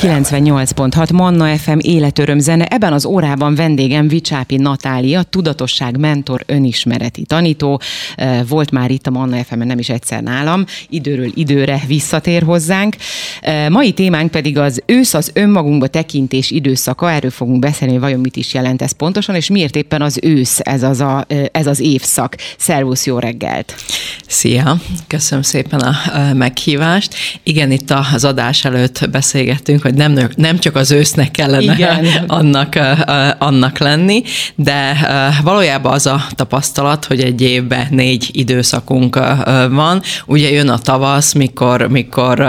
98.6 Manna FM életöröm zene. Ebben az órában vendégem Vicsápi Natália, tudatosság mentor, önismereti tanító. Volt már itt a Manna FM-en, nem is egyszer nálam. Időről időre visszatér hozzánk. Mai témánk pedig az ősz az önmagunkba tekintés időszaka. Erről fogunk beszélni, hogy vajon mit is jelent ez pontosan, és miért éppen az ősz ez az, a, ez az évszak. Szervusz, jó reggelt! Szia! Köszönöm szépen a meghívást. Igen, itt az adás előtt beszélgettünk, hogy nem, nem csak az ősznek kellene Igen. annak, annak lenni, de valójában az a tapasztalat, hogy egy évben négy időszakunk van. Ugye jön a tavasz, mikor, mikor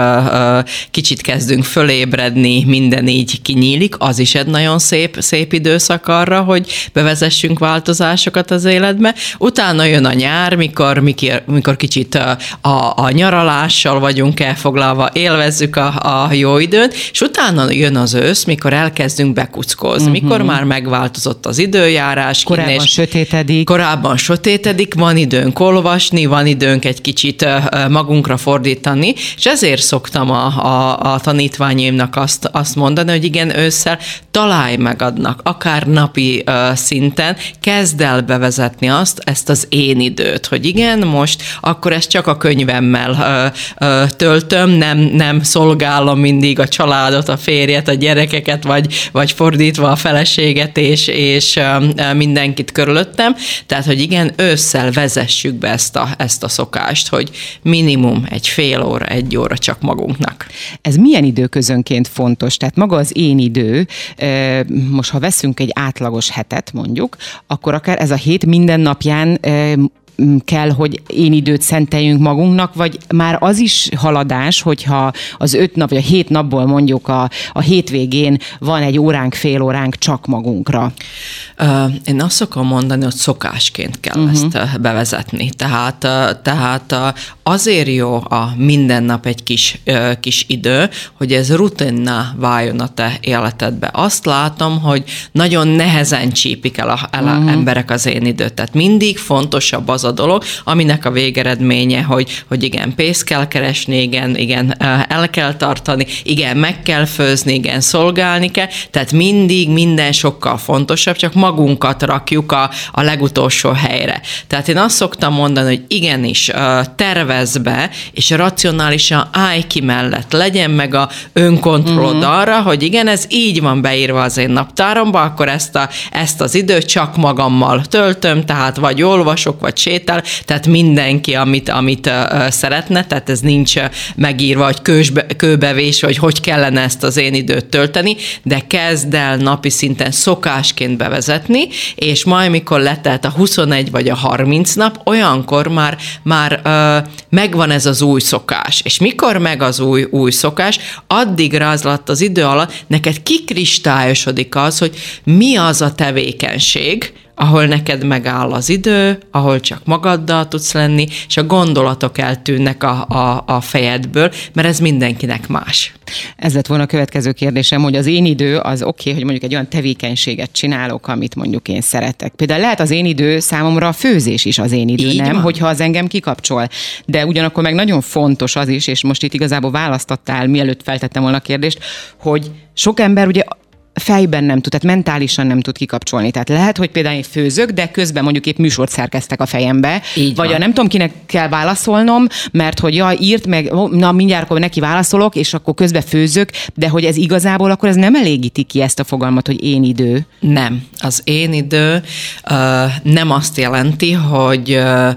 kicsit kezdünk fölébredni, minden így kinyílik, az is egy nagyon szép, szép időszak arra, hogy bevezessünk változásokat az életbe. Utána jön a nyár, mikor, mikor, mikor kicsit a, a, a nyaralással vagyunk elfoglalva, élvezzük a, a jó időt, és utána jön az ősz, mikor elkezdünk bekuckozni, uh-huh. mikor már megváltozott az időjárás. Korábban innen, és sötétedik. Korábban sötétedik, van időnk olvasni, van időnk egy kicsit magunkra fordítani, és ezért szoktam a, a, a tanítványaimnak azt, azt mondani, hogy igen, ősszel találj meg adnak, akár napi ö, szinten, kezd el bevezetni azt, ezt az én időt, hogy igen, most akkor ezt csak a könyvemmel ö, ö, töltöm, nem, nem szolgálom mindig a családot, a férjet, a gyerekeket, vagy, vagy fordítva a feleséget és, és ö, ö, mindenkit körülöttem. Tehát, hogy igen, ősszel vezessük be ezt a, ezt a szokást, hogy minimum egy fél óra, egy óra csak magunknak. Ez milyen időközönként fontos? Tehát maga az én idő, ö, most ha veszünk egy átlagos hetet mondjuk, akkor akár ez a hét minden napján m, kell, hogy én időt szenteljünk magunknak, vagy már az is haladás, hogyha az öt nap, vagy a hét napból mondjuk a, a hétvégén van egy óránk, fél óránk csak magunkra. Én azt szokom mondani, hogy szokásként kell uh-huh. ezt bevezetni. Tehát, tehát azért jó a minden nap egy kis, kis idő, hogy ez rutinná váljon a te életedbe. Azt látom, hogy nagyon nehezen csípik el, a, el uh-huh. emberek az én időt. Tehát mindig fontosabb az a dolog, aminek a végeredménye, hogy, hogy igen, pénzt kell keresni, igen, igen, ö, el kell tartani, igen, meg kell főzni, igen, szolgálni kell. Tehát mindig minden sokkal fontosabb, csak magunkat rakjuk a, a legutolsó helyre. Tehát én azt szoktam mondani, hogy igenis ö, tervezz be, és racionálisan állj ki mellett, legyen meg a önkontrollod uh-huh. arra, hogy igen, ez így van beírva az én naptáromba, akkor ezt, a, ezt az időt csak magammal töltöm, tehát vagy olvasok, vagy sétál, tehát mindenki, amit, amit szeretne, tehát ez nincs megírva, hogy kősbe, kőbevés, hogy hogy kellene ezt az én időt tölteni, de kezd el napi szinten szokásként bevezetni, és majd, mikor letelt a 21 vagy a 30 nap, olyankor már, már ö, megvan ez az új szokás. És mikor meg az új, új szokás, addigra az alatt az idő alatt neked kikristályosodik az, hogy mi az a tevékenység, ahol neked megáll az idő, ahol csak magaddal tudsz lenni, és a gondolatok eltűnnek a, a, a fejedből, mert ez mindenkinek más. Ez lett volna a következő kérdésem, hogy az én idő az oké, okay, hogy mondjuk egy olyan tevékenységet csinálok, amit mondjuk én szeretek. Például lehet az én idő számomra a főzés is az én idő, Így nem? van. Hogyha az engem kikapcsol. De ugyanakkor meg nagyon fontos az is, és most itt igazából választottál, mielőtt feltettem volna a kérdést, hogy sok ember ugye fejben nem tud, tehát mentálisan nem tud kikapcsolni. Tehát lehet, hogy például én főzök, de közben mondjuk épp műsort szerkeztek a fejembe, Így vagy van. a nem tudom, kinek kell válaszolnom, mert hogy ja, írt meg, na mindjárt akkor neki válaszolok, és akkor közben főzök, de hogy ez igazából akkor ez nem elégíti ki ezt a fogalmat, hogy én idő. Nem. Az én idő ö, nem azt jelenti, hogy ö,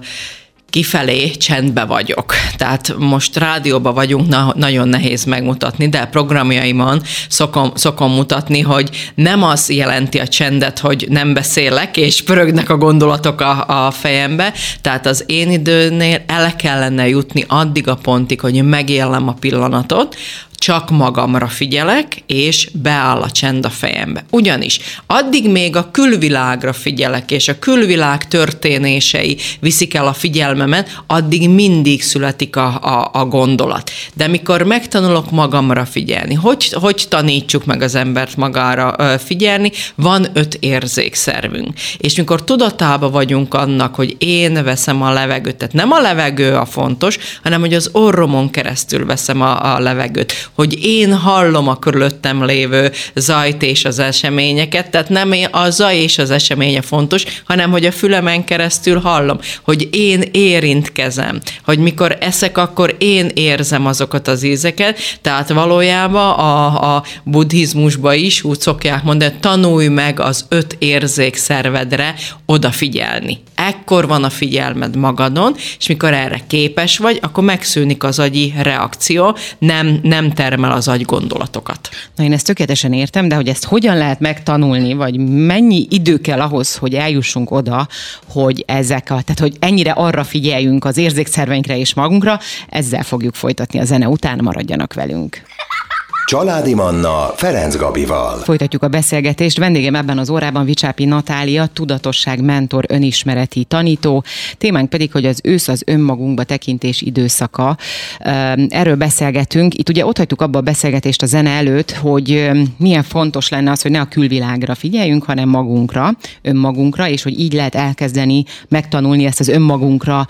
kifelé csendbe vagyok. Tehát most rádióba vagyunk, na, nagyon nehéz megmutatni, de programjaimon szokom, szokom mutatni, hogy nem az jelenti a csendet, hogy nem beszélek, és pörögnek a gondolatok a, a fejembe. Tehát az én időnél el kellene jutni addig a pontig, hogy megélem a pillanatot, csak magamra figyelek, és beáll a csend a fejembe. Ugyanis addig még a külvilágra figyelek, és a külvilág történései viszik el a figyelmemet, addig mindig születik a, a, a gondolat. De mikor megtanulok magamra figyelni, hogy, hogy tanítsuk meg az embert magára figyelni, van öt érzékszervünk. És mikor tudatába vagyunk annak, hogy én veszem a levegőt, tehát nem a levegő a fontos, hanem hogy az orromon keresztül veszem a, a levegőt, hogy én hallom a körülöttem lévő zajt és az eseményeket, tehát nem a zaj és az eseménye fontos, hanem hogy a fülemen keresztül hallom, hogy én érintkezem, hogy mikor eszek, akkor én érzem azokat az ízeket, tehát valójában a, a buddhizmusba is úgy szokják mondani, tanulj meg az öt érzékszervedre odafigyelni. Ekkor van a figyelmed magadon, és mikor erre képes vagy, akkor megszűnik az agyi reakció, nem, nem termel az agy gondolatokat. Na én ezt tökéletesen értem, de hogy ezt hogyan lehet megtanulni, vagy mennyi idő kell ahhoz, hogy eljussunk oda, hogy ezek a, tehát hogy ennyire arra figyeljünk az érzékszerveinkre és magunkra, ezzel fogjuk folytatni a zene után, maradjanak velünk. Családi Manna Ferenc Gabival. Folytatjuk a beszélgetést. Vendégem ebben az órában Vicsápi Natália, tudatosság mentor, önismereti tanító. Témánk pedig, hogy az ősz az önmagunkba tekintés időszaka. Erről beszélgetünk. Itt ugye ott hagytuk abba a beszélgetést a zene előtt, hogy milyen fontos lenne az, hogy ne a külvilágra figyeljünk, hanem magunkra, önmagunkra, és hogy így lehet elkezdeni megtanulni ezt az önmagunkra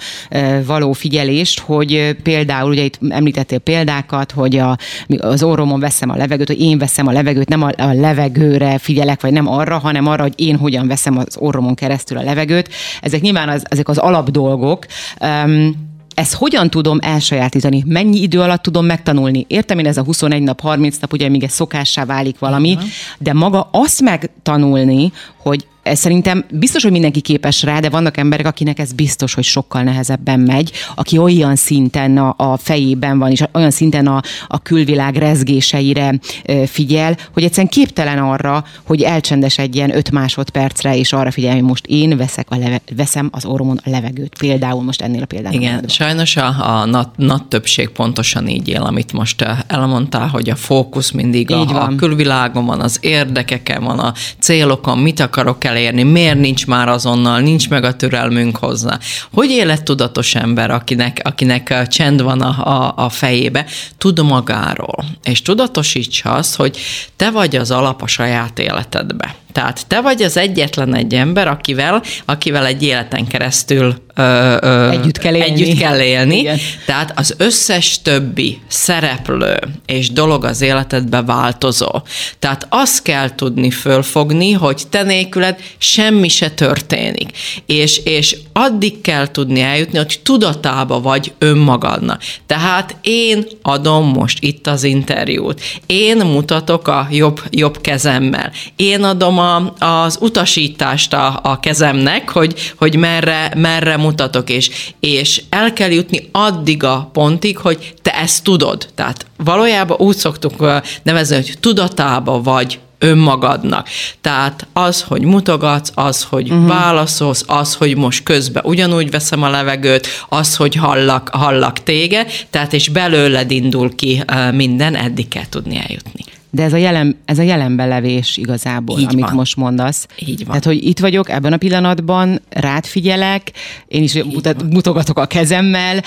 való figyelést, hogy például, ugye itt említettél példákat, hogy a, az orromon veszem a levegőt, hogy én veszem a levegőt, nem a, a levegőre figyelek, vagy nem arra, hanem arra, hogy én hogyan veszem az orromon keresztül a levegőt. Ezek nyilván az, ezek az alapdolgok. Um, ezt hogyan tudom elsajátítani? Mennyi idő alatt tudom megtanulni? Értem én ez a 21 nap, 30 nap, ugye még ez szokássá válik valami, de maga azt megtanulni, hogy ez szerintem biztos, hogy mindenki képes rá, de vannak emberek, akinek ez biztos, hogy sokkal nehezebben megy, aki olyan szinten a, a fejében van, és olyan szinten a, a külvilág rezgéseire figyel, hogy egyszerűen képtelen arra, hogy elcsendesedjen 5 másodpercre, és arra figyelj, hogy most én veszek a leve, veszem az orromon a levegőt. Például most ennél a példánál. Igen, maradva. sajnos a, a nagy, nagy többség pontosan így él, amit most elmondtál, hogy a fókusz mindig a, a külvilágon van, az érdekeken van, a célokon, mit akarok el elérni, miért nincs már azonnal, nincs meg a türelmünk hozzá. Hogy élettudatos ember, akinek, akinek csend van a, a, a fejébe, tud magáról, és tudatosítsa azt, hogy te vagy az alap a saját életedbe. Tehát te vagy az egyetlen egy ember, akivel, akivel egy életen keresztül ö, ö, együtt kell élni. Együtt kell élni. Igen. Tehát az összes többi szereplő és dolog az életedbe változó. Tehát azt kell tudni fölfogni, hogy te nélküled semmi se történik. És, és addig kell tudni eljutni, hogy tudatába vagy önmagadnak. Tehát én adom most itt az interjút. Én mutatok a jobb, jobb kezemmel. Én adom a, az utasítást a, a kezemnek, hogy, hogy merre, merre mutatok, és, és el kell jutni addig a pontig, hogy te ezt tudod. Tehát valójában úgy szoktuk nevezni, hogy tudatába vagy önmagadnak. Tehát az, hogy mutogatsz, az, hogy uh-huh. válaszolsz, az, hogy most közben ugyanúgy veszem a levegőt, az, hogy hallak, hallak tége, tehát és belőled indul ki minden, eddig kell tudni eljutni. De ez a, jelen, ez a jelenben levés igazából, Így amit van. most mondasz. Így van. Tehát, hogy itt vagyok ebben a pillanatban, rád figyelek, én is mutat, mutogatok a kezemmel,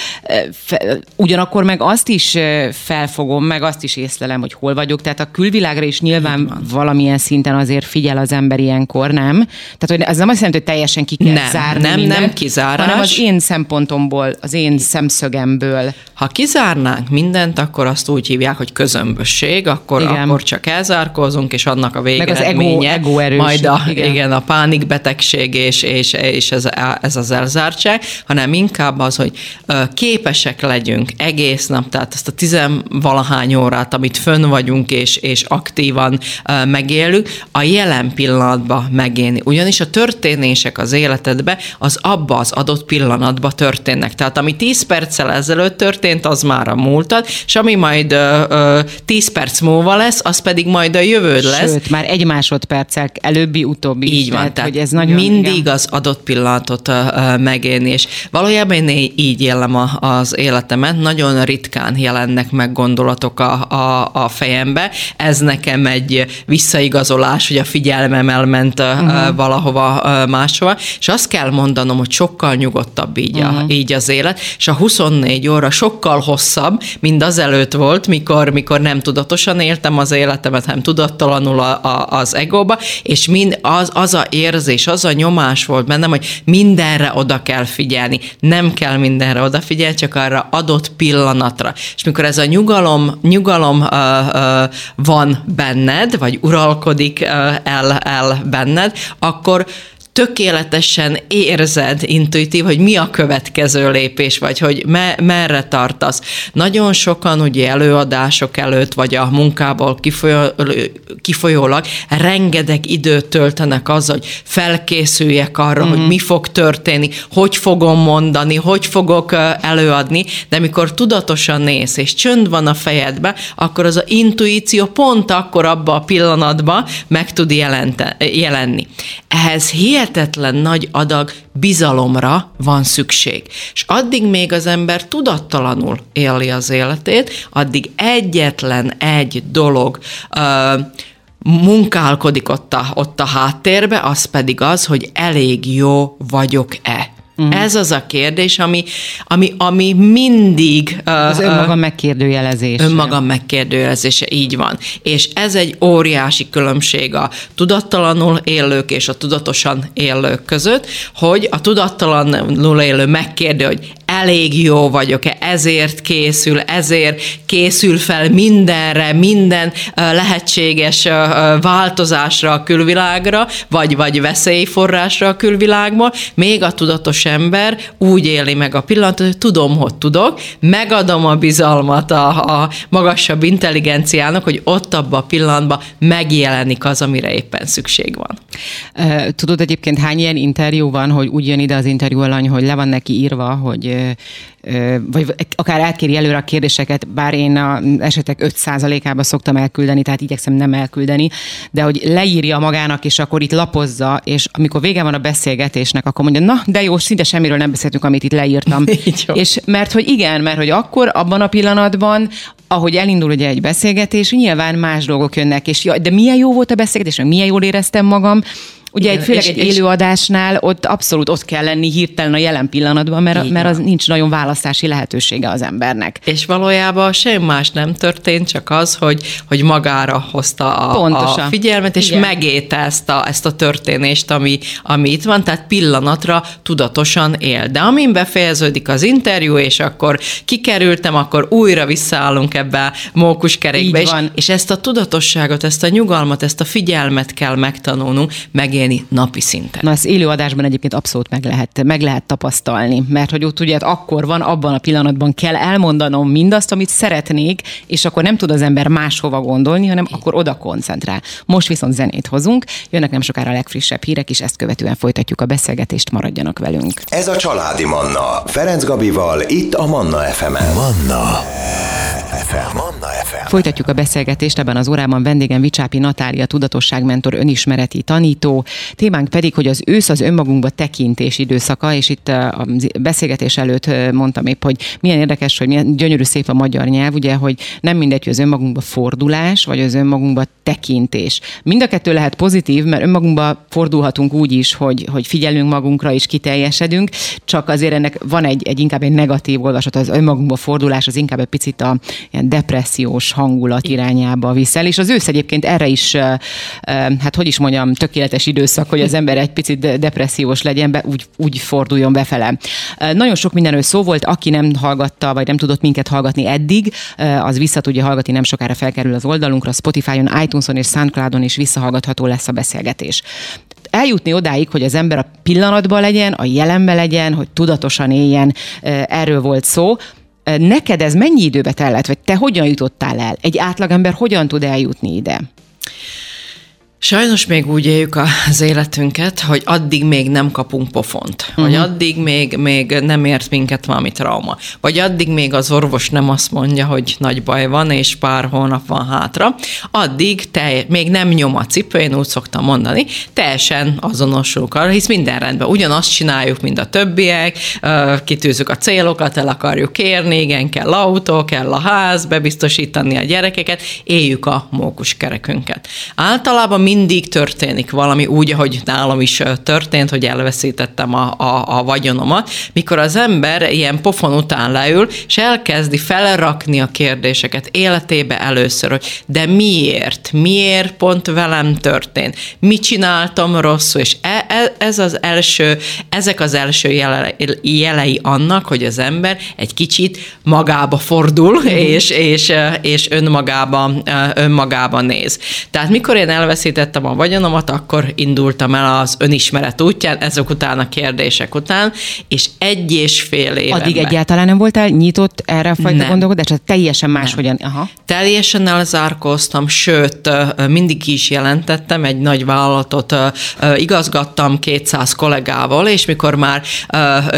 fe, ugyanakkor meg azt is felfogom, meg azt is észlelem, hogy hol vagyok. Tehát a külvilágra is nyilván valamilyen szinten azért figyel az ember ilyenkor, nem? Tehát, hogy ez nem azt jelenti, hogy teljesen ki kell nem, zárni Nem, mindent, nem kizárás. Hanem az én szempontomból, az én szemszögemből. Ha kizárnánk mindent, akkor azt úgy hívják, hogy közömbösség, akkor, Igen. akkor akkor csak elzárkózunk, és annak a végeredménye Meg az ego, ego majd a, igen. igen. a pánikbetegség és, és, és ez, ez az elzártság, hanem inkább az, hogy képesek legyünk egész nap, tehát ezt a tizenvalahány órát, amit fönn vagyunk és, és aktívan megélünk, a jelen pillanatban megélni. Ugyanis a történések az életedbe az abba az adott pillanatban történnek. Tehát ami 10 perccel ezelőtt történt, az már a múltad, és ami majd ö, ö, 10 perc múlva lesz, az pedig majd a jövőd lesz. Sőt, már egy másodperccel előbbi, utóbbi Így is, van, tehát, tehát hogy ez nagyon... mindig igen. az adott pillanatot uh, megélni, és valójában én így élem a, az életemet, nagyon ritkán jelennek meg gondolatok a, a, a fejembe, ez nekem egy visszaigazolás, hogy a figyelmem elment uh, uh-huh. valahova máshova, és azt kell mondanom, hogy sokkal nyugodtabb így, uh-huh. a, így az élet, és a 24 óra sokkal hosszabb, mint azelőtt volt, mikor, mikor nem tudatosan éltem az életemet, hanem tudattalanul a, a, az egóba, és mind az, az a érzés, az a nyomás volt bennem, hogy mindenre oda kell figyelni. Nem kell mindenre odafigyelni, csak arra adott pillanatra. És mikor ez a nyugalom, nyugalom uh, uh, van benned, vagy uralkodik uh, el, el benned, akkor tökéletesen érzed intuitív, hogy mi a következő lépés, vagy hogy me, merre tartasz. Nagyon sokan ugye előadások előtt, vagy a munkából kifolyó, kifolyólag rengeteg időt töltenek azzal, hogy felkészüljek arra, mm-hmm. hogy mhm. mi fog történni, hogy fogom mondani, hogy fogok előadni, de amikor tudatosan néz, és csönd van a fejedbe, akkor az a intuíció pont akkor abba a pillanatban meg tud jelente, jelenni. Ehhez hihetetlen hihetetlen nagy adag bizalomra van szükség. És addig még az ember tudattalanul éli az életét, addig egyetlen egy dolog uh, munkálkodik ott a, ott a háttérbe, az pedig az, hogy elég jó vagyok-e. Uh-huh. Ez az a kérdés, ami, ami, ami mindig... Az uh, önmagam megkérdőjelezése. Önmagam megkérdőjelezése, így van. És ez egy óriási különbség a tudattalanul élők és a tudatosan élők között, hogy a tudattalanul élő megkérdő, hogy elég jó vagyok-e, ezért készül, ezért készül fel mindenre, minden lehetséges változásra a külvilágra, vagy, vagy veszélyforrásra a külvilágból, még a tudatos ember úgy éli meg a pillanatot, hogy tudom, hogy tudok, megadom a bizalmat a, a magasabb intelligenciának, hogy ott abban a pillanatban megjelenik az, amire éppen szükség van. Tudod egyébként hány ilyen interjú van, hogy úgy jön ide az interjú alany, hogy le van neki írva, hogy vagy akár átkéri előre a kérdéseket, bár én a esetek 5%-ába szoktam elküldeni, tehát igyekszem nem elküldeni, de hogy leírja magának, és akkor itt lapozza, és amikor vége van a beszélgetésnek, akkor mondja, na, de jó, szinte semmiről nem beszéltünk, amit itt leírtam. és mert hogy igen, mert hogy akkor abban a pillanatban ahogy elindul ugye egy beszélgetés, nyilván más dolgok jönnek, és jaj, de milyen jó volt a beszélgetés, milyen jól éreztem magam, Ugye Igen, főleg és, egy élőadásnál ott abszolút ott kell lenni hirtelen a jelen pillanatban, mert, mert az nincs nagyon választási lehetősége az embernek. És valójában semmi más nem történt, csak az, hogy, hogy magára hozta a, a figyelmet, és Igen. megélte ezt a, ezt a történést, ami, ami itt van, tehát pillanatra tudatosan él. De amin befejeződik az interjú, és akkor kikerültem, akkor újra visszaállunk ebbe a mókuskerékbe, és, és ezt a tudatosságot, ezt a nyugalmat, ezt a figyelmet kell megtanulnunk, megélni élni napi szinten. Na, ezt élőadásban egyébként abszolút meg lehet, meg lehet tapasztalni, mert hogy ott ugye hát akkor van, abban a pillanatban kell elmondanom mindazt, amit szeretnék, és akkor nem tud az ember máshova gondolni, hanem akkor oda koncentrál. Most viszont zenét hozunk, jönnek nem sokára a legfrissebb hírek, és ezt követően folytatjuk a beszélgetést, maradjanak velünk. Ez a Családi Manna, Ferenc Gabival, itt a Manna FM-en. Manna FM. Manna FM. Folytatjuk a beszélgetést, ebben az órában vendégem Vicsápi Natália, tudatosságmentor, önismereti tanító, Témánk pedig, hogy az ősz az önmagunkba tekintés időszaka, és itt a beszélgetés előtt mondtam épp, hogy milyen érdekes, hogy milyen gyönyörű szép a magyar nyelv, ugye, hogy nem mindegy, hogy az önmagunkba fordulás, vagy az önmagunkba tekintés. Mind a kettő lehet pozitív, mert önmagunkba fordulhatunk úgy is, hogy, hogy figyelünk magunkra és kiteljesedünk, csak azért ennek van egy, egy inkább egy negatív olvasat, az önmagunkba fordulás az inkább egy picit a ilyen depressziós hangulat irányába viszel, és az ősz egyébként erre is, hát hogy is mondjam, tökéletes időszak, hogy az ember egy picit depressziós legyen, be, úgy, úgy forduljon befele. Nagyon sok mindenről szó volt, aki nem hallgatta, vagy nem tudott minket hallgatni eddig, az vissza tudja hallgatni, nem sokára felkerül az oldalunkra, Spotify-on, iTunes-on és Soundcloud-on is visszahallgatható lesz a beszélgetés eljutni odáig, hogy az ember a pillanatban legyen, a jelenben legyen, hogy tudatosan éljen, erről volt szó. Neked ez mennyi időbe tellett, vagy te hogyan jutottál el? Egy átlagember hogyan tud eljutni ide? Sajnos még úgy éljük az életünket, hogy addig még nem kapunk pofont, uh-huh. vagy addig még, még nem ért minket valami trauma, vagy addig még az orvos nem azt mondja, hogy nagy baj van, és pár hónap van hátra, addig te, még nem nyom a cipő, én úgy szoktam mondani, teljesen azonosulunk arra, hisz minden rendben, ugyanazt csináljuk, mint a többiek, kitűzük a célokat, el akarjuk érni, igen, kell autó, kell a ház, bebiztosítani a gyerekeket, éljük a mókuskerekünket. Általában mindig történik valami úgy, ahogy nálam is történt, hogy elveszítettem a, a, a vagyonomat, mikor az ember ilyen pofon után leül, és elkezdi felrakni a kérdéseket életébe először, hogy de miért? Miért pont velem történt? Mit csináltam rosszul? És e, e, ez az első, ezek az első jele, jelei annak, hogy az ember egy kicsit magába fordul, mm. és, és, és önmagába, önmagába néz. Tehát mikor én elveszítettem elveszítettem a vagyonomat, akkor indultam el az önismeret útján, ezek után a kérdések után, és egy és fél éve. Addig egyáltalán nem voltál nyitott erre a fajta nem. gondolkodásra? Teljesen máshogyan? Aha. Teljesen elzárkóztam, sőt, mindig is jelentettem, egy nagy vállalatot igazgattam 200 kollégával, és mikor már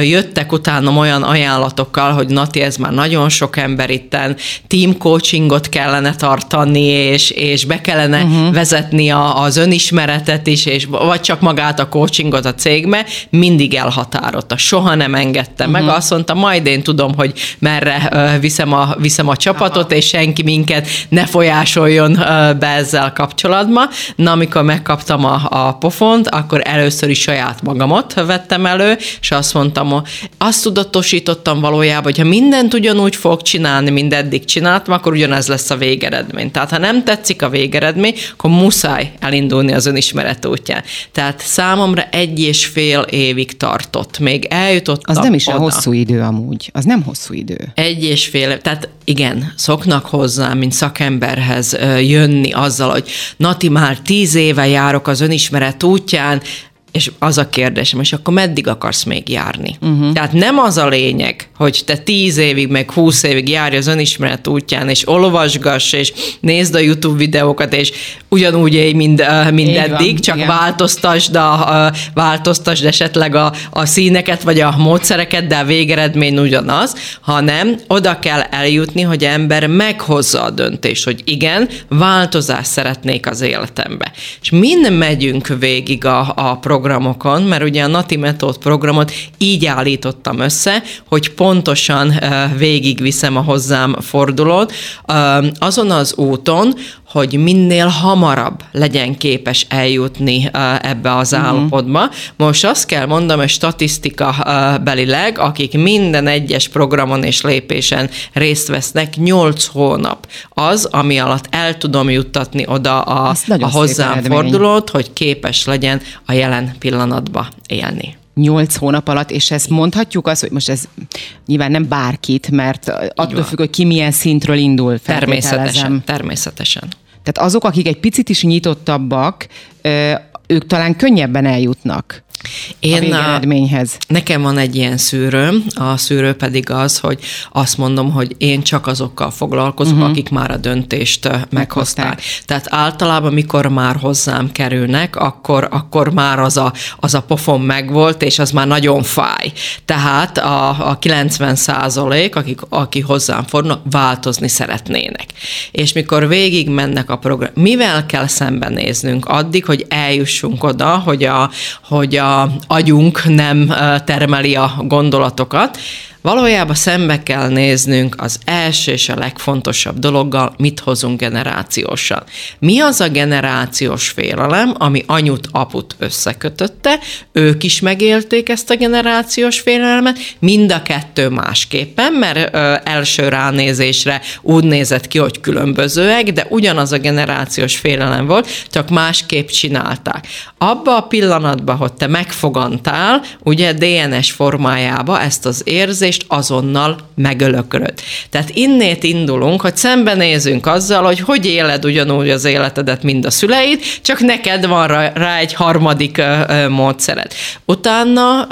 jöttek utánam olyan ajánlatokkal, hogy Nati, ez már nagyon sok ember itten, team coachingot kellene tartani, és, és be kellene uh-huh. vezetni a, az önismeretet is, és vagy csak magát a coachingot a cégbe, mindig elhatárolta. Soha nem engedte uh-huh. meg. Mhm. Azt mondta, majd én tudom, hogy merre uh, viszem, a, viszem a csapatot, Aha. és senki minket ne folyásoljon uh, be ezzel kapcsolatban. Na, amikor megkaptam a, a pofont, akkor először is saját magamat vettem elő, és azt mondtam, azt tudatosítottam valójában, hogy ha mindent ugyanúgy fog csinálni, mint eddig csináltam, akkor ugyanez lesz a végeredmény. Tehát ha nem tetszik a végeredmény, akkor muszáj elindulni az önismeret útján. Tehát számomra egy és fél évig tartott, még eljutottam Az nem is oda. a hosszú idő amúgy, az nem hosszú idő. Egy és fél, tehát igen, szoknak hozzá, mint szakemberhez jönni azzal, hogy Nati, már tíz éve járok az önismeret útján, és az a kérdésem, és akkor meddig akarsz még járni? Uh-huh. Tehát nem az a lényeg, hogy te tíz évig, meg húsz évig járj az önismeret útján, és olvasgass, és nézd a YouTube videókat, és ugyanúgy élj, mint, mint eddig, van, csak igen. változtasd, a, a, változtasd esetleg a, a színeket, vagy a módszereket, de a végeredmény ugyanaz, hanem oda kell eljutni, hogy ember meghozza a döntést, hogy igen, változást szeretnék az életembe. És mind megyünk végig a, a program programokon, mert ugye a Nati Metód programot így állítottam össze, hogy pontosan végigviszem a hozzám fordulót. Azon az úton, hogy minél hamarabb legyen képes eljutni ebbe az uh-huh. állapotba. Most azt kell mondanom, hogy statisztika belileg, akik minden egyes programon és lépésen részt vesznek, 8 hónap az, ami alatt el tudom juttatni oda a, a hozzám fordulót, hogy képes legyen a jelen pillanatba élni. Nyolc hónap alatt, és ezt mondhatjuk azt, hogy most ez nyilván nem bárkit, mert attól függ, hogy ki milyen szintről indul. Természetesen, természetesen. Tehát azok, akik egy picit is nyitottabbak, ők talán könnyebben eljutnak én a végeredményhez. Nekem van egy ilyen szűrőm, a szűrő pedig az, hogy azt mondom, hogy én csak azokkal foglalkozok, uh-huh. akik már a döntést meghozták. meghozták. Tehát általában, mikor már hozzám kerülnek, akkor, akkor már az a, az a pofon megvolt, és az már nagyon fáj. Tehát a, a 90 százalék, akik, aki hozzám fordulnak, változni szeretnének. És mikor végig mennek a program, mivel kell szembenéznünk addig, hogy eljussunk oda, hogy a, hogy a agyunk nem termeli a gondolatokat, Valójában szembe kell néznünk az első és a legfontosabb dologgal, mit hozunk generációsan. Mi az a generációs félelem, ami anyut, aput összekötötte, ők is megélték ezt a generációs félelmet, mind a kettő másképpen, mert ö, első ránézésre úgy nézett ki, hogy különbözőek, de ugyanaz a generációs félelem volt, csak másképp csinálták. Abba a pillanatban, hogy te megfogantál, ugye DNS formájába ezt az érzést, érzést azonnal megölökröd. Tehát innét indulunk, hogy szembenézünk azzal, hogy hogy éled ugyanúgy az életedet, mind a szüleid, csak neked van rá, egy harmadik módszered. Utána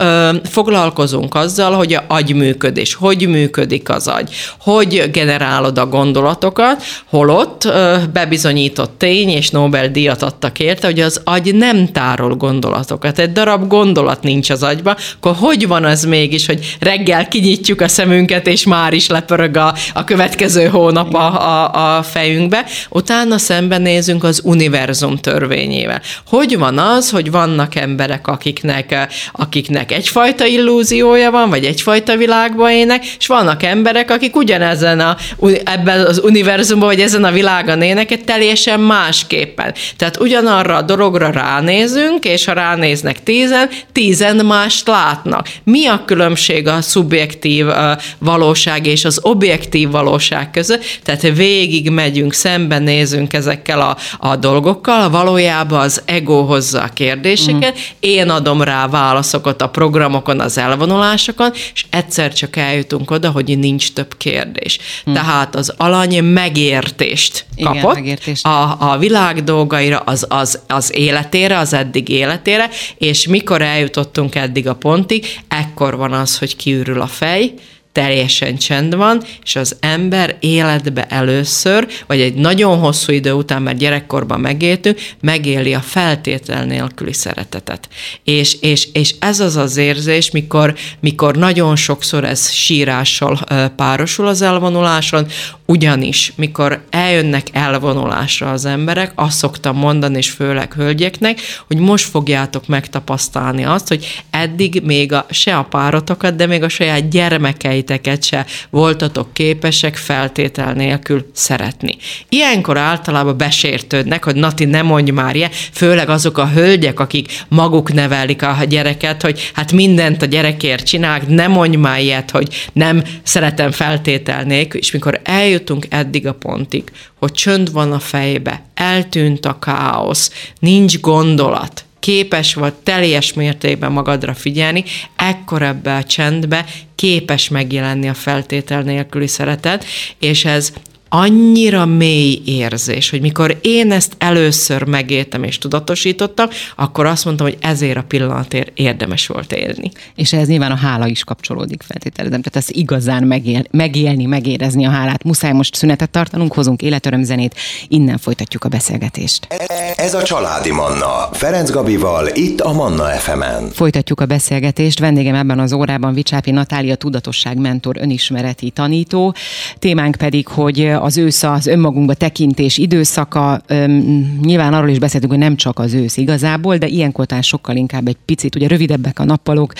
foglalkozunk azzal, hogy a agyműködés, hogy működik az agy, hogy generálod a gondolatokat, holott bebizonyított tény, és Nobel-díjat adtak érte, hogy az agy nem tárol gondolatokat. Egy darab gondolat nincs az agyba, akkor hogy van az mégis, hogy reggel kinyitjuk a szemünket, és már is lepörög a, a következő hónap a, a, a fejünkbe. Utána szembenézünk az univerzum törvényével. Hogy van az, hogy vannak emberek, akiknek, akiknek egyfajta illúziója van, vagy egyfajta világban ének, és vannak emberek, akik ugyanezen a, ebben az univerzumban, vagy ezen a világon ének, teljesen másképpen. Tehát ugyanarra a dologra ránézünk, és ha ránéznek tízen, tízen mást látnak. Mi a különbség a szubjektív valóság és az objektív valóság között? Tehát végig megyünk, szembenézünk ezekkel a, a dolgokkal, valójában az ego hozza a kérdéseket, mm. én adom rá válaszokat a programokon, az elvonulásokon, és egyszer csak eljutunk oda, hogy nincs több kérdés. Mm. Tehát az alany megértést kapott Igen, megértést. A, a világ dolgaira, az, az, az életére, az eddig életére, és mikor eljutottunk eddig a pontig, ekkor van az, hogy kiürül a fej, teljesen csend van, és az ember életbe először, vagy egy nagyon hosszú idő után, mert gyerekkorban megéltünk, megéli a feltétel nélküli szeretetet. És, és, és ez az az érzés, mikor, mikor nagyon sokszor ez sírással párosul az elvonuláson, ugyanis, mikor eljönnek elvonulásra az emberek, azt szoktam mondani, és főleg hölgyeknek, hogy most fogjátok megtapasztalni azt, hogy eddig még a, se a párotokat, de még a saját gyermekeit gyermekeiteket se voltatok képesek feltétel nélkül szeretni. Ilyenkor általában besértődnek, hogy Nati, ne mondj már ilyen, főleg azok a hölgyek, akik maguk nevelik a gyereket, hogy hát mindent a gyerekért csinálnak, ne mondj már ilyet, hogy nem szeretem feltétel nélkül, és mikor eljutunk eddig a pontig, hogy csönd van a fejbe, eltűnt a káosz, nincs gondolat, képes vagy teljes mértékben magadra figyelni, ekkor ebbe a csendbe képes megjelenni a feltétel nélküli szeretet, és ez annyira mély érzés, hogy mikor én ezt először megéltem és tudatosítottam, akkor azt mondtam, hogy ezért a pillanatért érdemes volt élni. És ez nyilván a hála is kapcsolódik, feltételezem. Tehát ez igazán megél, megélni, megérezni a hálát. Muszáj most szünetet tartanunk, hozunk életörömzenét, innen folytatjuk a beszélgetést. Ez a Családi Manna. Ferenc Gabival, itt a Manna FM-en. Folytatjuk a beszélgetést. Vendégem ebben az órában Vicsápi Natália, tudatosság mentor, önismereti tanító. Témánk pedig, hogy az ősz az önmagunkba tekintés időszaka. Nyilván arról is beszéltünk, hogy nem csak az ősz igazából, de ilyenkor talán sokkal inkább egy picit, ugye rövidebbek a nappalok,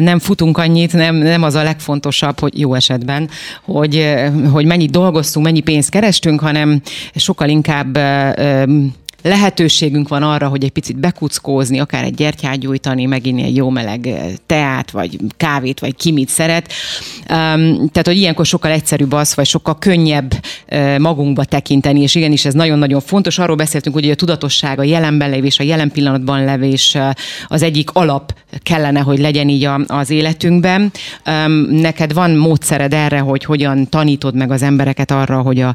nem futunk annyit, nem, nem az a legfontosabb, hogy jó esetben, hogy, hogy mennyit dolgoztunk, mennyi pénzt kerestünk, hanem sokkal inkább lehetőségünk van arra, hogy egy picit bekuckózni, akár egy gyertyát gyújtani, meginni egy jó meleg eh, teát, vagy kávét, vagy ki mit szeret. Tehát, hogy ilyenkor sokkal egyszerűbb az, vagy sokkal könnyebb uh, magunkba tekinteni, és igenis ez nagyon-nagyon fontos. Arról beszéltünk, hogy a tudatosság, a jelenben levés, a jelen pillanatban levés uh, az egyik alap kellene, hogy legyen így az életünkben. Neked van módszered erre, hogy hogyan tanítod meg az embereket arra, hogy a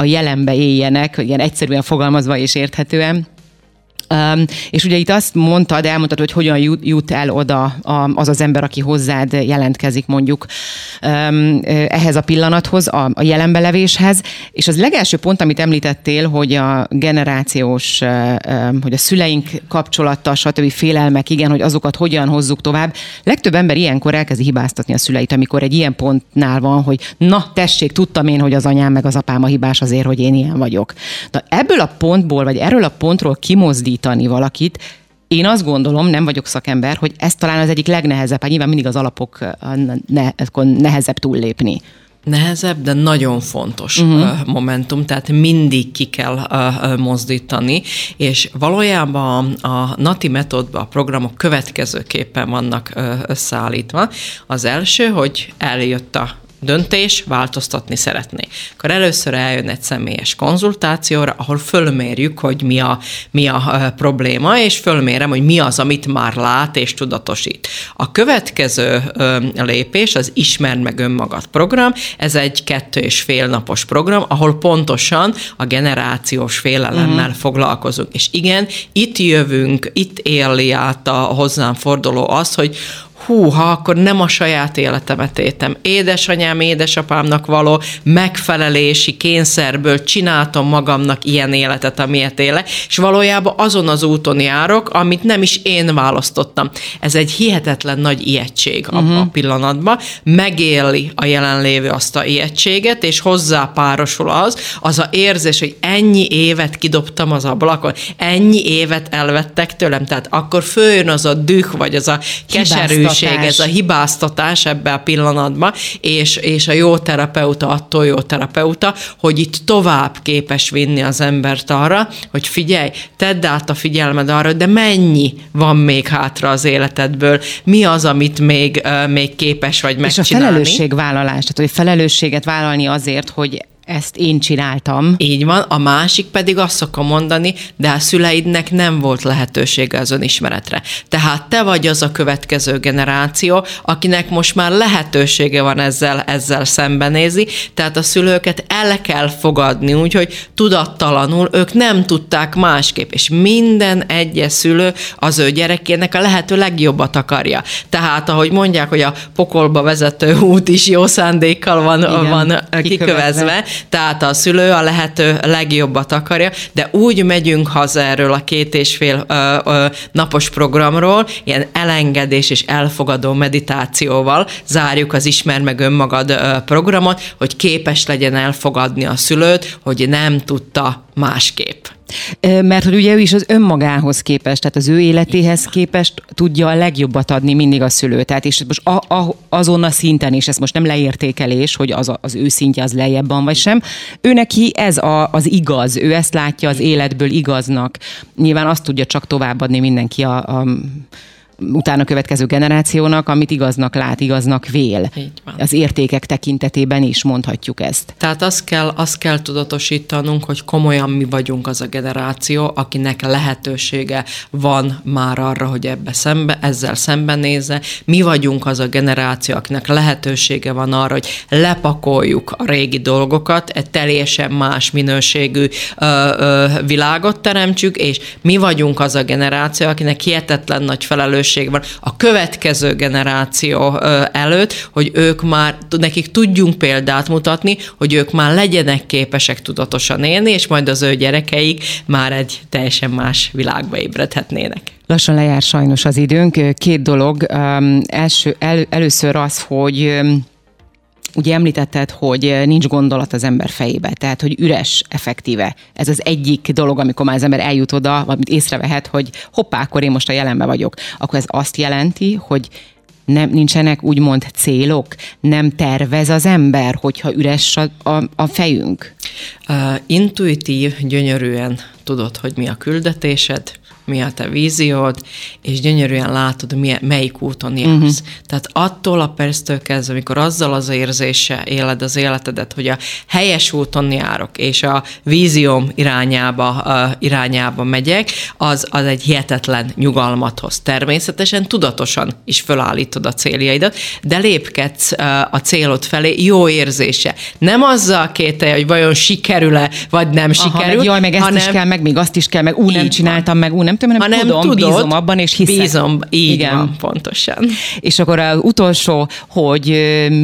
a jelenbe éljenek, ilyen egyszerűen fogalmazva és érthetően. És ugye itt azt mondtad, elmondtad, hogy hogyan jut, el oda az az ember, aki hozzád jelentkezik mondjuk ehhez a pillanathoz, a, jelenbelevéshez. És az legelső pont, amit említettél, hogy a generációs, hogy a szüleink kapcsolata, stb. félelmek, igen, hogy azokat hogyan hozzuk tovább. Legtöbb ember ilyenkor elkezdi hibáztatni a szüleit, amikor egy ilyen pontnál van, hogy na tessék, tudtam én, hogy az anyám meg az apám a hibás azért, hogy én ilyen vagyok. De ebből a pontból, vagy erről a pontról kimozdít tanítani valakit, én azt gondolom, nem vagyok szakember, hogy ez talán az egyik legnehezebb, hát nyilván mindig az alapok ne, nehezebb túllépni. Nehezebb, de nagyon fontos uh-huh. momentum, tehát mindig ki kell mozdítani, és valójában a NATI metódban a programok következőképpen vannak összeállítva. Az első, hogy eljött a döntés, változtatni szeretné. Akkor először eljön egy személyes konzultációra, ahol fölmérjük, hogy mi a, mi a probléma, és fölmérem, hogy mi az, amit már lát és tudatosít. A következő lépés az Ismerd meg önmagad program, ez egy kettő és fél napos program, ahol pontosan a generációs félelemmel uh-huh. foglalkozunk. És igen, itt jövünk, itt éli át a hozzám forduló az, hogy hú, ha akkor nem a saját életemet éltem. Édesanyám, édesapámnak való megfelelési kényszerből csináltam magamnak ilyen életet, amilyet élek, és valójában azon az úton járok, amit nem is én választottam. Ez egy hihetetlen nagy ijegység uh-huh. a, a pillanatban. Megéli a jelenlévő azt a ijegységet, és hozzá párosul az, az a érzés, hogy ennyi évet kidobtam az ablakon, ennyi évet elvettek tőlem, tehát akkor följön az a düh, vagy az a keserű hibáztatás. ez a hibáztatás ebbe a pillanatban, és, és a jó terapeuta attól jó terapeuta, hogy itt tovább képes vinni az embert arra, hogy figyelj, tedd át a figyelmed arra, de mennyi van még hátra az életedből, mi az, amit még, még képes vagy megcsinálni. És a felelősségvállalás, tehát hogy felelősséget vállalni azért, hogy ezt én csináltam. Így van, a másik pedig azt szokom mondani, de a szüleidnek nem volt lehetősége az önismeretre. Tehát te vagy az a következő generáció, akinek most már lehetősége van ezzel, ezzel szembenézni, tehát a szülőket el kell fogadni, úgyhogy tudattalanul ők nem tudták másképp, és minden egyes szülő az ő gyerekének a lehető legjobbat akarja. Tehát, ahogy mondják, hogy a pokolba vezető út is jó szándékkal van, Igen, van kikövezve, kikövezve, tehát a szülő a lehető legjobbat akarja, de úgy megyünk haza erről a két és fél ö, ö, napos programról, ilyen elengedés és elfogadó meditációval zárjuk az Ismer meg önmagad ö, programot, hogy képes legyen elfogadni a szülőt, hogy nem tudta másképp. Mert hogy ugye ő is az önmagához képest, tehát az ő életéhez képest tudja a legjobbat adni mindig a szülő. Tehát és most a, a, azon a szinten is, ez most nem leértékelés, hogy az, az ő szintje az lejjebb vagy sem. Ő neki ez a, az igaz, ő ezt látja az életből igaznak. Nyilván azt tudja csak továbbadni mindenki a, a utána következő generációnak, amit igaznak lát, igaznak vél. Az értékek tekintetében is mondhatjuk ezt. Tehát azt kell, azt kell tudatosítanunk, hogy komolyan mi vagyunk az a generáció, akinek lehetősége van már arra, hogy ebbe szembe, ezzel szembenézze. Mi vagyunk az a generáció, akinek lehetősége van arra, hogy lepakoljuk a régi dolgokat, egy teljesen más minőségű ö, ö, világot teremtsük, és mi vagyunk az a generáció, akinek hihetetlen nagy felelősség lehetőség van a következő generáció előtt, hogy ők már, nekik tudjunk példát mutatni, hogy ők már legyenek képesek tudatosan élni, és majd az ő gyerekeik már egy teljesen más világba ébredhetnének. Lassan lejár sajnos az időnk. Két dolog. Első, el, először az, hogy Ugye említetted, hogy nincs gondolat az ember fejébe, tehát hogy üres effektíve. Ez az egyik dolog, amikor már az ember eljut oda, amit észrevehet, hogy hoppá, akkor én most a jelenben vagyok. Akkor ez azt jelenti, hogy nem, nincsenek úgymond célok, nem tervez az ember, hogyha üres a, a, a fejünk? Intuitív, gyönyörűen tudod, hogy mi a küldetésed, mi a te víziód, és gyönyörűen látod, milyen, melyik úton jársz. Uh-huh. Tehát attól a perctől kezdve, amikor azzal az érzése éled az életedet, hogy a helyes úton járok, és a vízióm irányába, uh, irányába megyek, az, az egy hihetetlen nyugalmat hoz. Természetesen tudatosan is fölállítod a céljaidat, de lépkedsz uh, a célod felé jó érzése. Nem azzal kételje, hogy vajon sikerül-e, vagy nem Aha, sikerül. Meg jaj, meg ezt hanem, is kell, meg még azt is kell, meg úgy nem csináltam, meg úgy nem tudom, hanem, hanem tudom, tudod, bízom abban, és hiszek. Bízom, így Igen. van, pontosan. És akkor az utolsó, hogy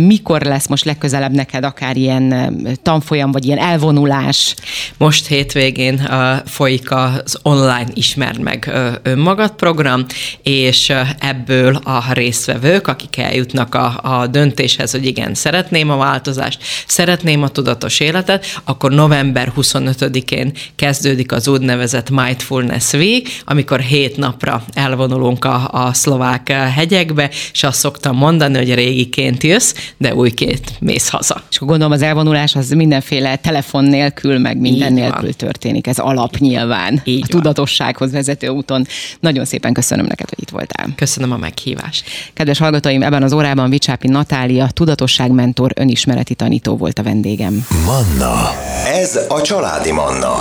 mikor lesz most legközelebb neked akár ilyen tanfolyam, vagy ilyen elvonulás? Most hétvégén uh, folyik az online Ismerd meg önmagad program, és ebből a résztvevők, akik eljutnak a, a döntéshez, hogy igen, szeretném a változást, szeretném a tudatos életet, akkor november 25-én kezdődik az úgynevezett Mindfulness Week, amikor hét napra elvonulunk a, a szlovák hegyekbe, és azt szoktam mondani, hogy régiként jössz, de újként mész haza. És gondolom az elvonulás az mindenféle telefon nélkül, meg minden Így nélkül van. történik. Ez alap nyilván. Így a van. tudatossághoz vezető úton. Nagyon szépen köszönöm neked, hogy itt voltál. Köszönöm a meghívást. Kedves hallgatóim, ebben az órában Vicsápi Natália, tudatosságmentor, önismereti tanító volt a vendégem. Manna. Ez a családi Manna.